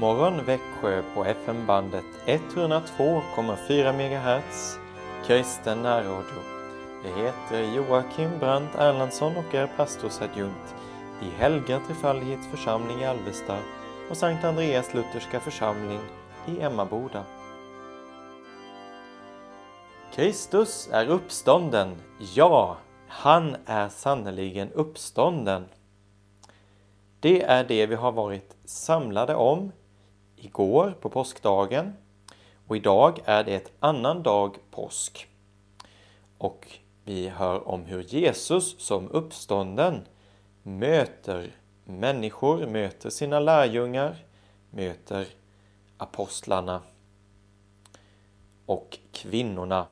morgon Växjö på FM-bandet 102,4 MHz kristen närradio. Jag heter Joakim Brandt Erlandsson och är pastorsadjunkt i Helga Trefaldighets församling i Alvesta och Sankt Andreas Lutherska församling i Emmaboda. Kristus är uppstånden. Ja, han är sannerligen uppstånden. Det är det vi har varit samlade om igår på påskdagen och idag är det ett annan dag påsk. Och vi hör om hur Jesus som uppstånden möter människor, möter sina lärjungar, möter apostlarna och kvinnorna.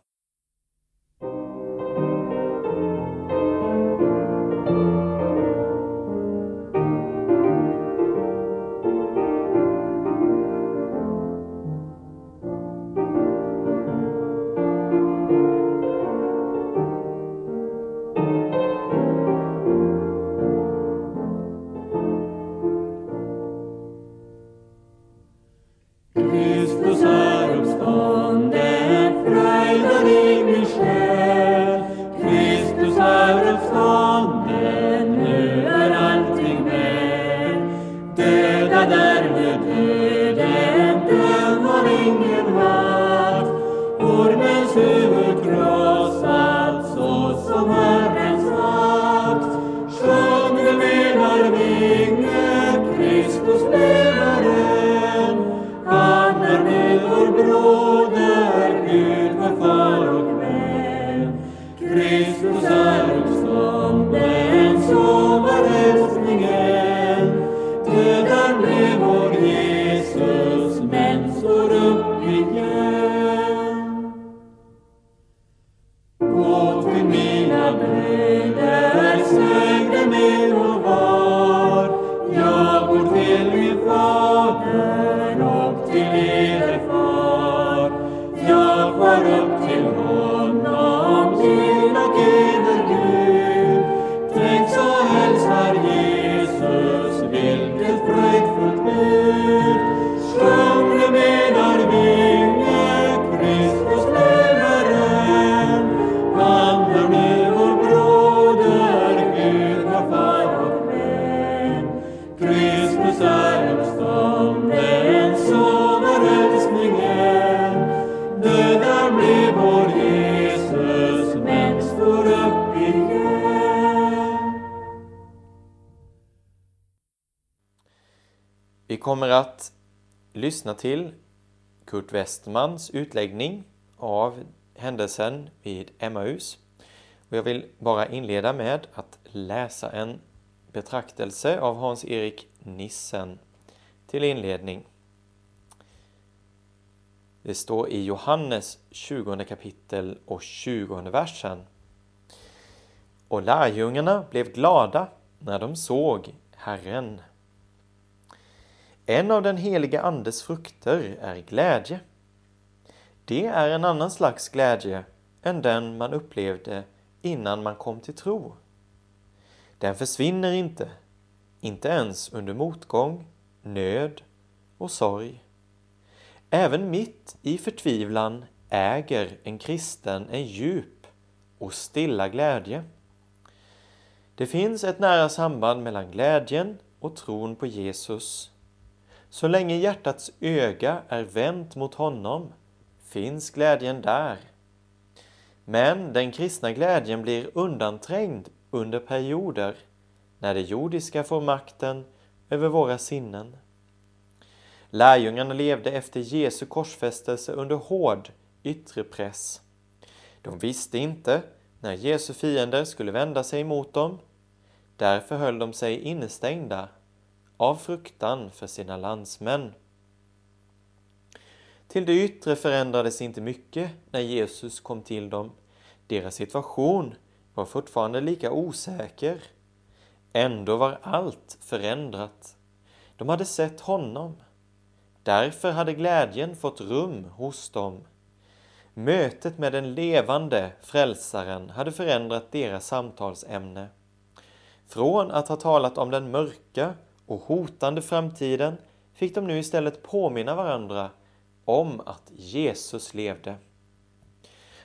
Christus arux kommer att lyssna till Kurt Westmans utläggning av händelsen vid Emmaus. Och jag vill bara inleda med att läsa en betraktelse av Hans-Erik Nissen till inledning. Det står i Johannes 20 kapitel och 20 versen. Och lärjungarna blev glada när de såg Herren. En av den helige Andes frukter är glädje. Det är en annan slags glädje än den man upplevde innan man kom till tro. Den försvinner inte, inte ens under motgång, nöd och sorg. Även mitt i förtvivlan äger en kristen en djup och stilla glädje. Det finns ett nära samband mellan glädjen och tron på Jesus. Så länge hjärtats öga är vänt mot honom finns glädjen där. Men den kristna glädjen blir undanträngd under perioder när det jordiska får makten över våra sinnen. Lärjungarna levde efter Jesu korsfästelse under hård yttre press. De visste inte när Jesu fiender skulle vända sig emot dem. Därför höll de sig innestängda av fruktan för sina landsmän. Till det yttre förändrades inte mycket när Jesus kom till dem. Deras situation var fortfarande lika osäker. Ändå var allt förändrat. De hade sett honom. Därför hade glädjen fått rum hos dem. Mötet med den levande frälsaren hade förändrat deras samtalsämne. Från att ha talat om den mörka och hotande framtiden fick de nu istället påminna varandra om att Jesus levde.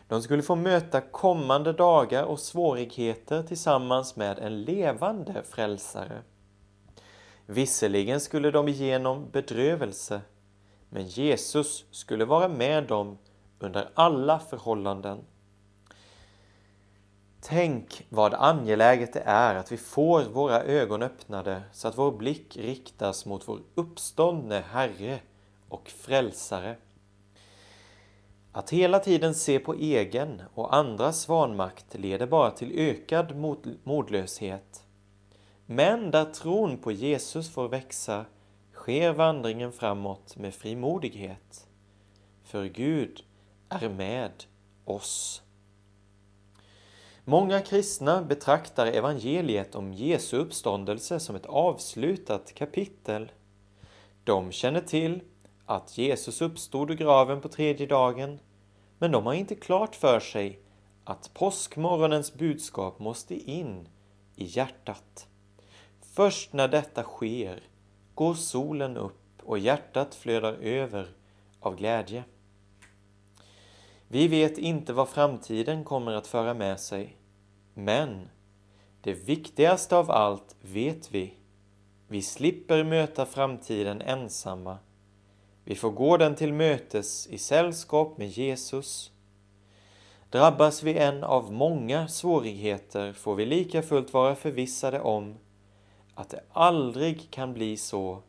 De skulle få möta kommande dagar och svårigheter tillsammans med en levande frälsare. Visserligen skulle de igenom bedrövelse, men Jesus skulle vara med dem under alla förhållanden. Tänk vad angeläget det är att vi får våra ögon öppnade så att vår blick riktas mot vår uppståndne Herre och Frälsare. Att hela tiden se på egen och andras vanmakt leder bara till ökad modlöshet. Men där tron på Jesus får växa sker vandringen framåt med frimodighet. För Gud är med oss. Många kristna betraktar evangeliet om Jesu uppståndelse som ett avslutat kapitel. De känner till att Jesus uppstod ur graven på tredje dagen, men de har inte klart för sig att påskmorgonens budskap måste in i hjärtat. Först när detta sker går solen upp och hjärtat flödar över av glädje. Vi vet inte vad framtiden kommer att föra med sig, men det viktigaste av allt vet vi. Vi slipper möta framtiden ensamma. Vi får gå den till mötes i sällskap med Jesus. Drabbas vi än av många svårigheter får vi lika fullt vara förvissade om att det aldrig kan bli så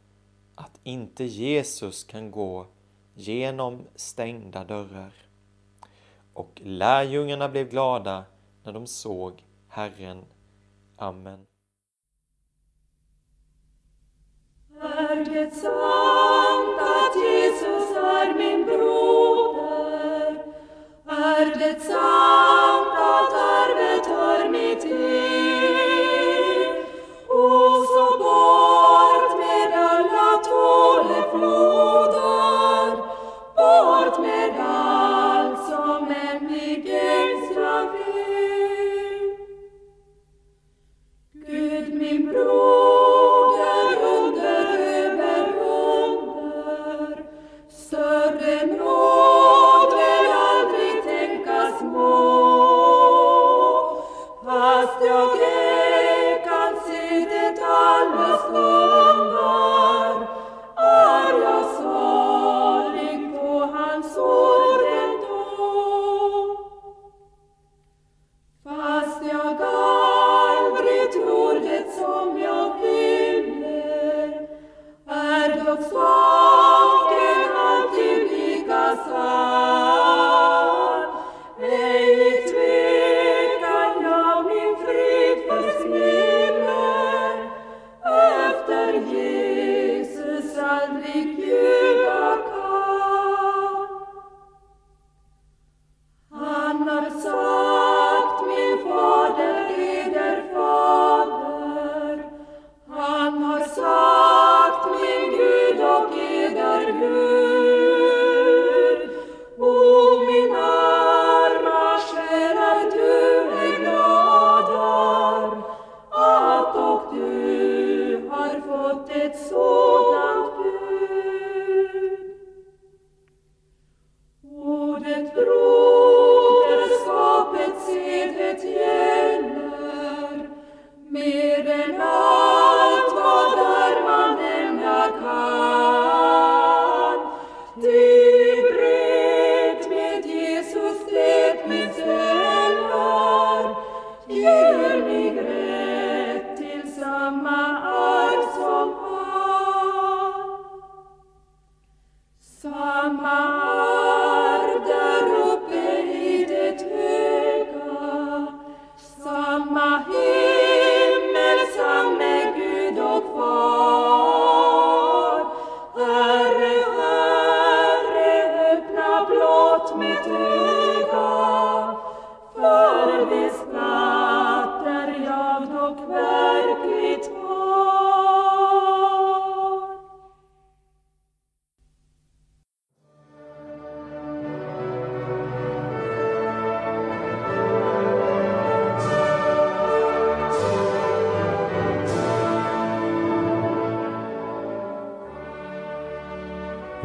att inte Jesus kan gå genom stängda dörrar. Och lärjungarna blev glada när de såg Herren. Amen. Är det sant att Jesus är min broder? Är det sant att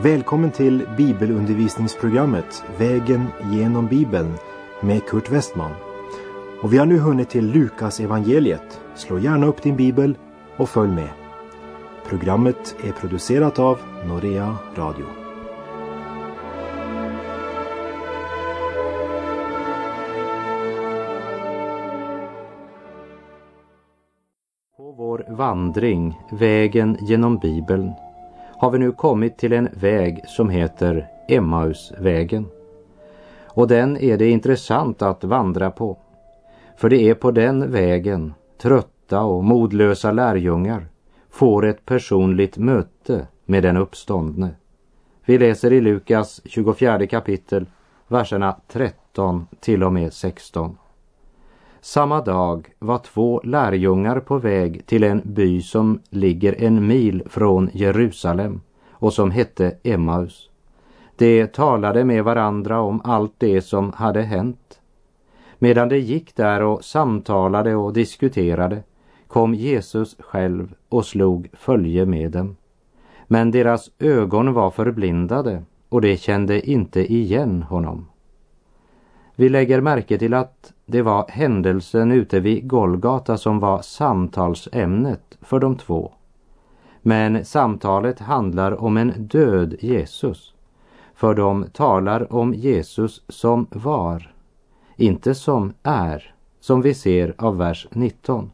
Välkommen till bibelundervisningsprogrammet Vägen genom Bibeln med Kurt Westman. Och vi har nu hunnit till Lukas evangeliet. Slå gärna upp din bibel och följ med. Programmet är producerat av Norea Radio. På vår vandring, vägen genom Bibeln, har vi nu kommit till en väg som heter Emmausvägen. Och den är det intressant att vandra på. För det är på den vägen trötta och modlösa lärjungar får ett personligt möte med den uppståndne. Vi läser i Lukas 24 kapitel, verserna 13 till och med 16. Samma dag var två lärjungar på väg till en by som ligger en mil från Jerusalem och som hette Emmaus. De talade med varandra om allt det som hade hänt. Medan de gick där och samtalade och diskuterade kom Jesus själv och slog följe med dem. Men deras ögon var förblindade och de kände inte igen honom. Vi lägger märke till att det var händelsen ute vid Golgata som var samtalsämnet för de två. Men samtalet handlar om en död Jesus. För de talar om Jesus som var, inte som är, som vi ser av vers 19.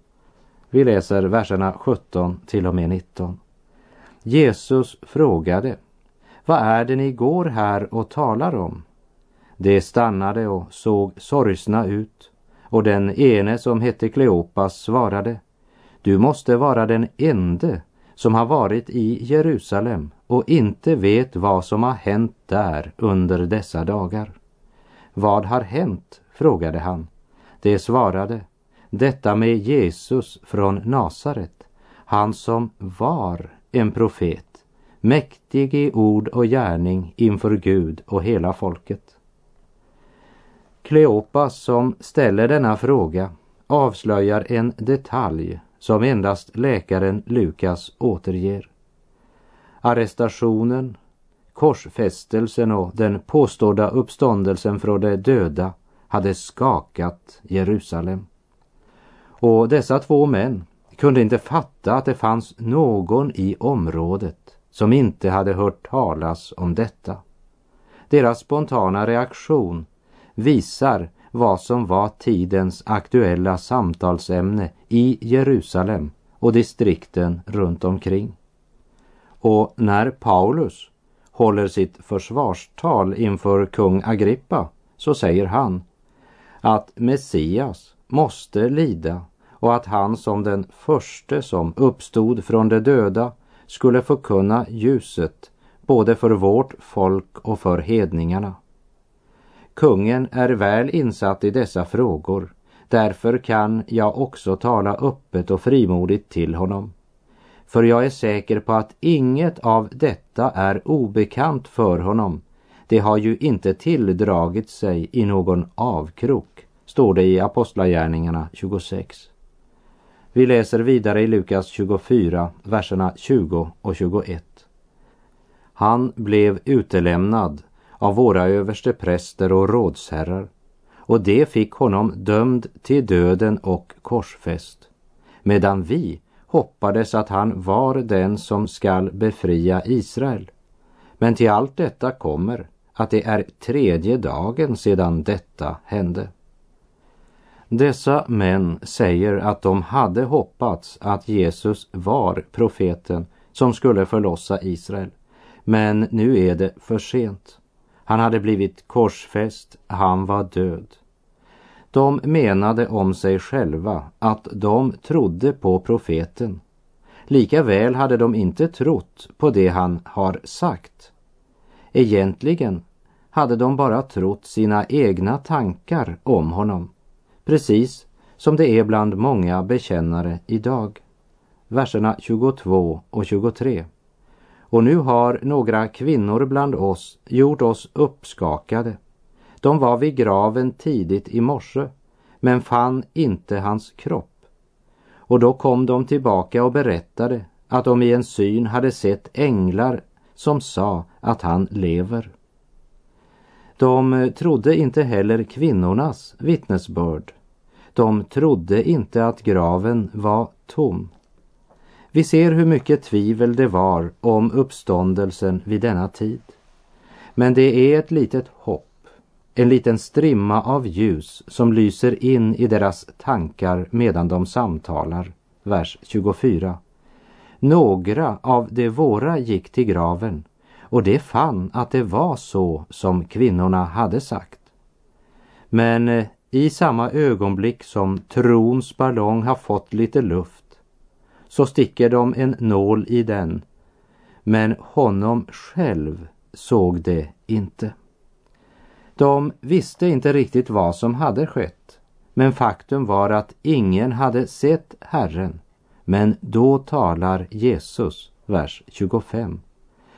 Vi läser verserna 17 till och med 19. Jesus frågade, vad är det ni går här och talar om? De stannade och såg sorgsna ut och den ene som hette Kleopas svarade Du måste vara den ende som har varit i Jerusalem och inte vet vad som har hänt där under dessa dagar. Vad har hänt? frågade han. De svarade Detta med Jesus från Nasaret, han som var en profet, mäktig i ord och gärning inför Gud och hela folket. Kleopas som ställer denna fråga avslöjar en detalj som endast läkaren Lukas återger. Arrestationen, korsfästelsen och den påstådda uppståndelsen från de döda hade skakat Jerusalem. Och dessa två män kunde inte fatta att det fanns någon i området som inte hade hört talas om detta. Deras spontana reaktion visar vad som var tidens aktuella samtalsämne i Jerusalem och distrikten runt omkring. Och när Paulus håller sitt försvarstal inför kung Agrippa så säger han att Messias måste lida och att han som den förste som uppstod från de döda skulle förkunna ljuset både för vårt folk och för hedningarna. Kungen är väl insatt i dessa frågor. Därför kan jag också tala öppet och frimodigt till honom. För jag är säker på att inget av detta är obekant för honom. Det har ju inte tilldragit sig i någon avkrok, står det i Apostlagärningarna 26. Vi läser vidare i Lukas 24, verserna 20 och 21. Han blev utelämnad av våra överstepräster och rådsherrar och det fick honom dömd till döden och korsfäst, medan vi hoppades att han var den som skall befria Israel. Men till allt detta kommer att det är tredje dagen sedan detta hände. Dessa män säger att de hade hoppats att Jesus var profeten som skulle förlossa Israel. Men nu är det för sent. Han hade blivit korsfäst, han var död. De menade om sig själva att de trodde på profeten. Likaväl hade de inte trott på det han har sagt. Egentligen hade de bara trott sina egna tankar om honom. Precis som det är bland många bekännare idag. Verserna 22 och 23. Och nu har några kvinnor bland oss gjort oss uppskakade. De var vid graven tidigt i morse, men fann inte hans kropp. Och då kom de tillbaka och berättade att de i en syn hade sett änglar som sa att han lever. De trodde inte heller kvinnornas vittnesbörd. De trodde inte att graven var tom. Vi ser hur mycket tvivel det var om uppståndelsen vid denna tid. Men det är ett litet hopp, en liten strimma av ljus som lyser in i deras tankar medan de samtalar. Vers 24. Några av de våra gick till graven och de fann att det var så som kvinnorna hade sagt. Men eh, i samma ögonblick som trons ballong har fått lite luft så sticker de en nål i den. Men honom själv såg det inte. De visste inte riktigt vad som hade skett. Men faktum var att ingen hade sett Herren. Men då talar Jesus, vers 25.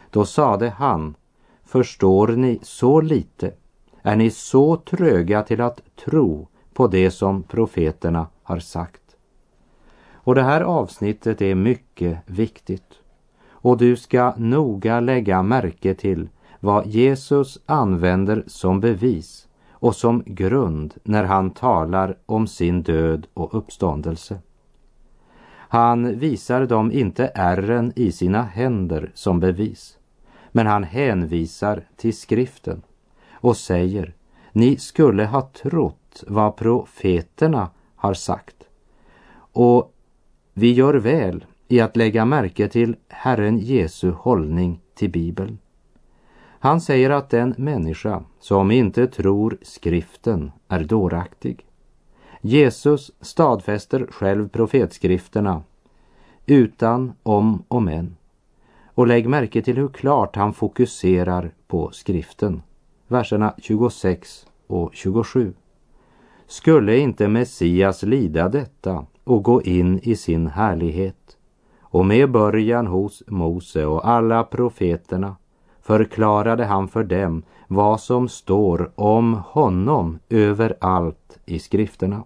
Då sade han, förstår ni så lite? Är ni så tröga till att tro på det som profeterna har sagt? Och det här avsnittet är mycket viktigt. Och du ska noga lägga märke till vad Jesus använder som bevis och som grund när han talar om sin död och uppståndelse. Han visar dem inte ärren i sina händer som bevis, men han hänvisar till skriften och säger, ni skulle ha trott vad profeterna har sagt. Och vi gör väl i att lägga märke till Herren Jesu hållning till Bibeln. Han säger att den människa som inte tror skriften är dåraktig. Jesus stadfäster själv profetskrifterna utan om och men. Och lägg märke till hur klart han fokuserar på skriften. Verserna 26 och 27. Skulle inte Messias lida detta och gå in i sin härlighet. Och med början hos Mose och alla profeterna förklarade han för dem vad som står om honom överallt i skrifterna.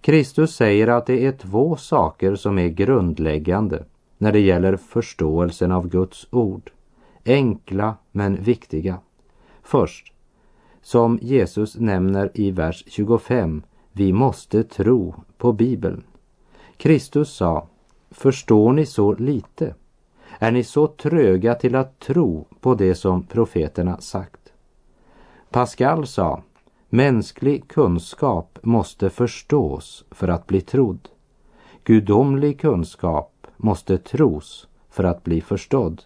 Kristus säger att det är två saker som är grundläggande när det gäller förståelsen av Guds ord. Enkla men viktiga. Först, som Jesus nämner i vers 25, vi måste tro på Bibeln. Kristus sa, förstår ni så lite? Är ni så tröga till att tro på det som profeterna sagt? Pascal sa, mänsklig kunskap måste förstås för att bli trodd. Gudomlig kunskap måste tros för att bli förstådd.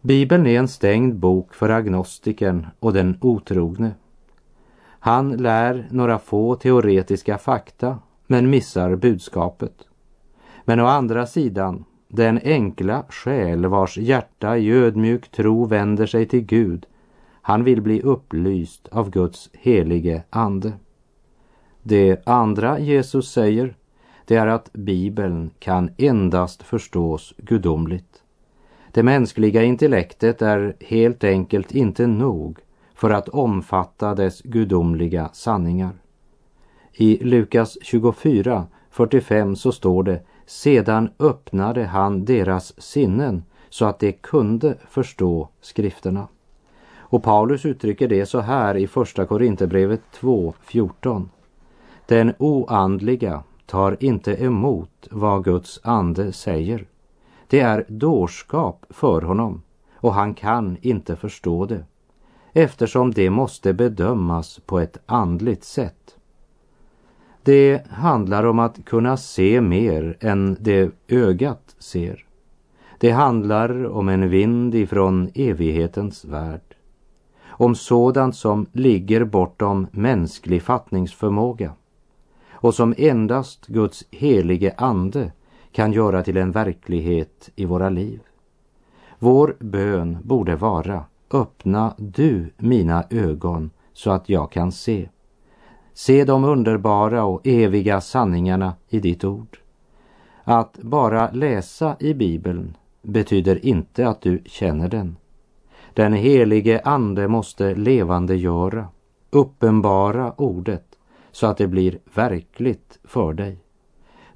Bibeln är en stängd bok för agnostikern och den otrogne. Han lär några få teoretiska fakta men missar budskapet. Men å andra sidan, den enkla själ vars hjärta i ödmjuk tro vänder sig till Gud, han vill bli upplyst av Guds helige ande. Det andra Jesus säger, det är att Bibeln kan endast förstås gudomligt. Det mänskliga intellektet är helt enkelt inte nog för att omfatta dess gudomliga sanningar. I Lukas 24, 45 så står det sedan öppnade han deras sinnen så att de kunde förstå skrifterna. Och Paulus uttrycker det så här i Första Korinthierbrevet 2.14. Den oandliga tar inte emot vad Guds ande säger. Det är dårskap för honom och han kan inte förstå det eftersom det måste bedömas på ett andligt sätt. Det handlar om att kunna se mer än det ögat ser. Det handlar om en vind ifrån evighetens värld. Om sådant som ligger bortom mänsklig fattningsförmåga och som endast Guds helige ande kan göra till en verklighet i våra liv. Vår bön borde vara öppna du mina ögon så att jag kan se. Se de underbara och eviga sanningarna i ditt ord. Att bara läsa i Bibeln betyder inte att du känner den. Den helige Ande måste levandegöra, uppenbara ordet så att det blir verkligt för dig.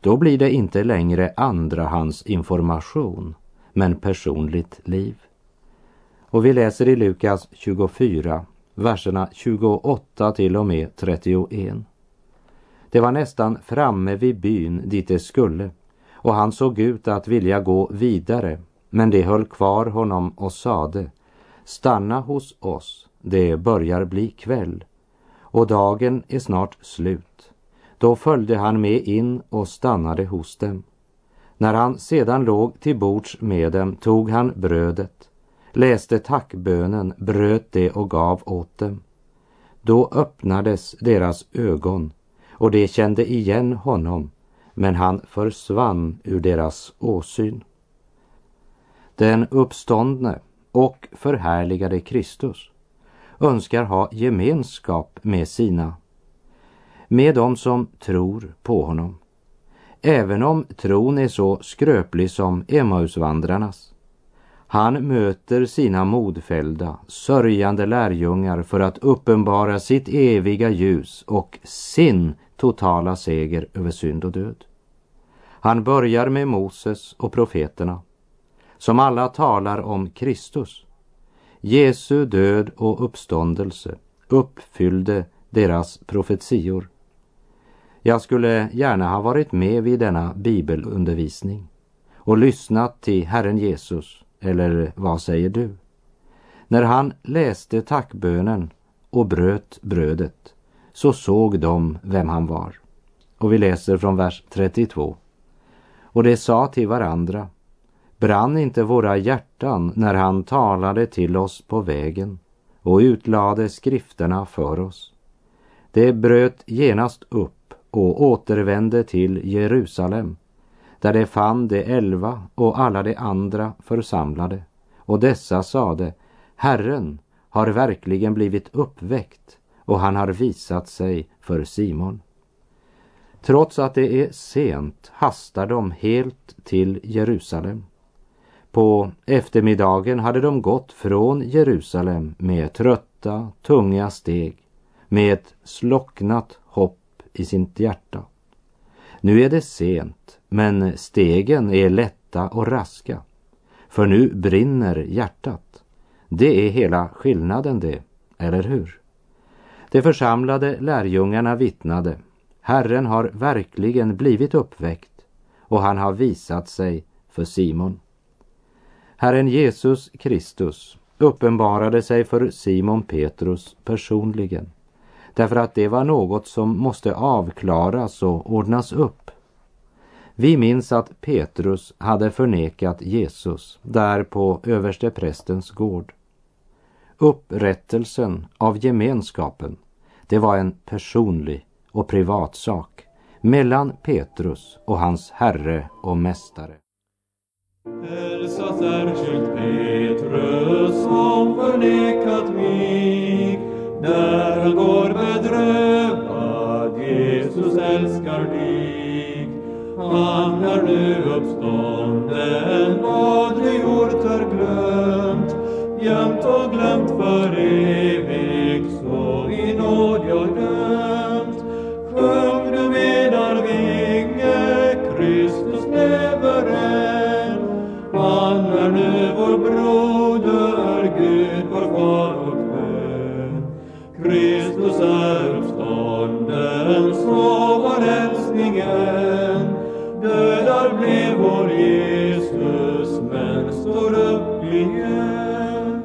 Då blir det inte längre andrahandsinformation men personligt liv. Och vi läser i Lukas 24, verserna 28 till och med 31. Det var nästan framme vid byn dit det skulle och han såg ut att vilja gå vidare men det höll kvar honom och sade Stanna hos oss, det börjar bli kväll och dagen är snart slut. Då följde han med in och stannade hos dem. När han sedan låg till bords med dem tog han brödet, läste tackbönen, bröt det och gav åt dem. Då öppnades deras ögon och de kände igen honom, men han försvann ur deras åsyn. Den uppståndne och förhärligade Kristus önskar ha gemenskap med sina, med dem som tror på honom. Även om tron är så skröplig som Emmausvandrarnas. Han möter sina modfällda, sörjande lärjungar för att uppenbara sitt eviga ljus och sin totala seger över synd och död. Han börjar med Moses och profeterna, som alla talar om Kristus. Jesu död och uppståndelse uppfyllde deras profetior. Jag skulle gärna ha varit med vid denna bibelundervisning och lyssnat till Herren Jesus, eller vad säger du? När han läste tackbönen och bröt brödet så såg de vem han var. Och vi läser från vers 32. Och de sa till varandra, brann inte våra hjärtan när han talade till oss på vägen och utlade skrifterna för oss. Det bröt genast upp och återvände till Jerusalem, där de fann de elva och alla de andra församlade. Och dessa sade, Herren har verkligen blivit uppväckt och han har visat sig för Simon. Trots att det är sent hastar de helt till Jerusalem. På eftermiddagen hade de gått från Jerusalem med trötta, tunga steg, med ett slocknat hopp i sitt hjärta. Nu är det sent, men stegen är lätta och raska, för nu brinner hjärtat. Det är hela skillnaden det, eller hur? De församlade lärjungarna vittnade, Herren har verkligen blivit uppväckt och han har visat sig för Simon. Herren Jesus Kristus uppenbarade sig för Simon Petrus personligen därför att det var något som måste avklaras och ordnas upp. Vi minns att Petrus hade förnekat Jesus där på översteprästens gård. Upprättelsen av gemenskapen, det var en personlig och privatsak mellan Petrus och hans herre och mästare. Hälsa särskilt Petrus som förnekat mig när han går bedrövad, Jesus älskar dig. Han är nu uppstånden, vad du gjort är glömt, gömt och glömt för evigt, står upp igen.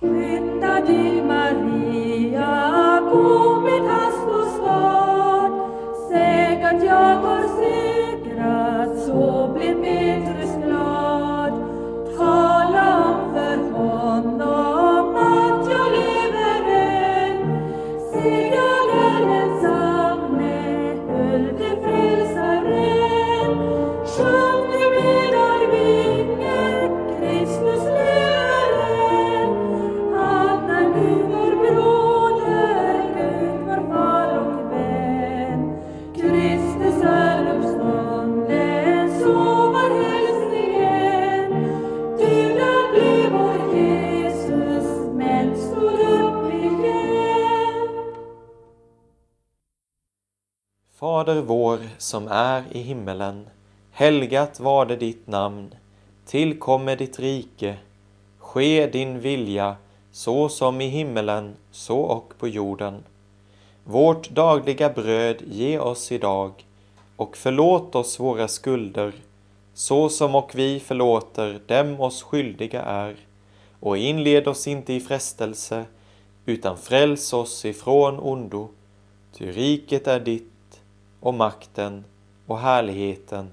Skynda dig Maria, gå med hast och snart. Säg att jag har segrat, så blir Petrus glad. Tala om för honom att jag lever än. Se, jag är densamme, Hulde frälsaren. Fader vår som är i himmelen. Helgat var det ditt namn. Tillkomme ditt rike. Ske din vilja, så som i himmelen, så och på jorden. Vårt dagliga bröd ge oss idag och förlåt oss våra skulder, så som och vi förlåter dem oss skyldiga är. Och inled oss inte i frestelse, utan fräls oss ifrån ondo. Ty riket är ditt och makten och härligheten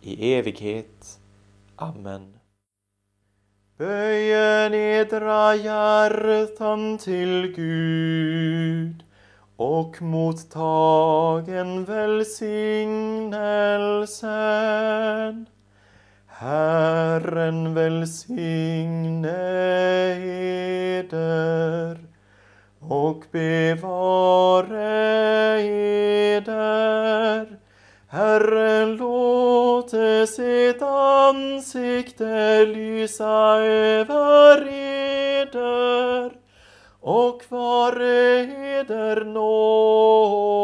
i evighet. Amen. Böjen edra hjärtan till Gud och mottagen välsignelsen. Herren välsigne eder och bevare eder. Herren låte sitt ansikte lysa över eder och vare eder nådig.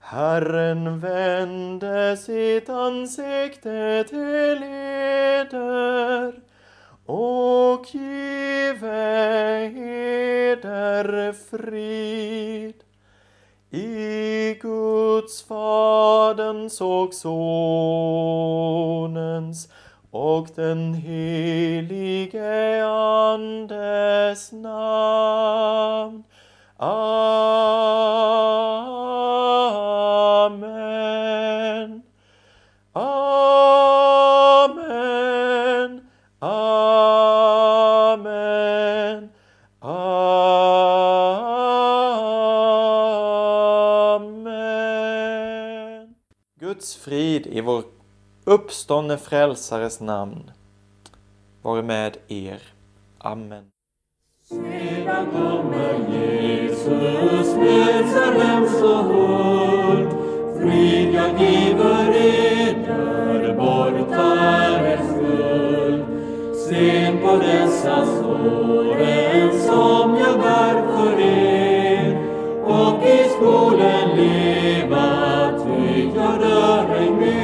Herren vände sitt ansikte till eder och eder frid. I Guds, Faderns och Sonens och den helige Andes namn. Amen. Uppståndne frälsares namn vare med er. Amen. Sedan kommer Jesus med så huld. Frid jag giver eder, borta är er skuld. Se på dessa såren som jag bär för er och i skolan leva, ty jag dör ej mer.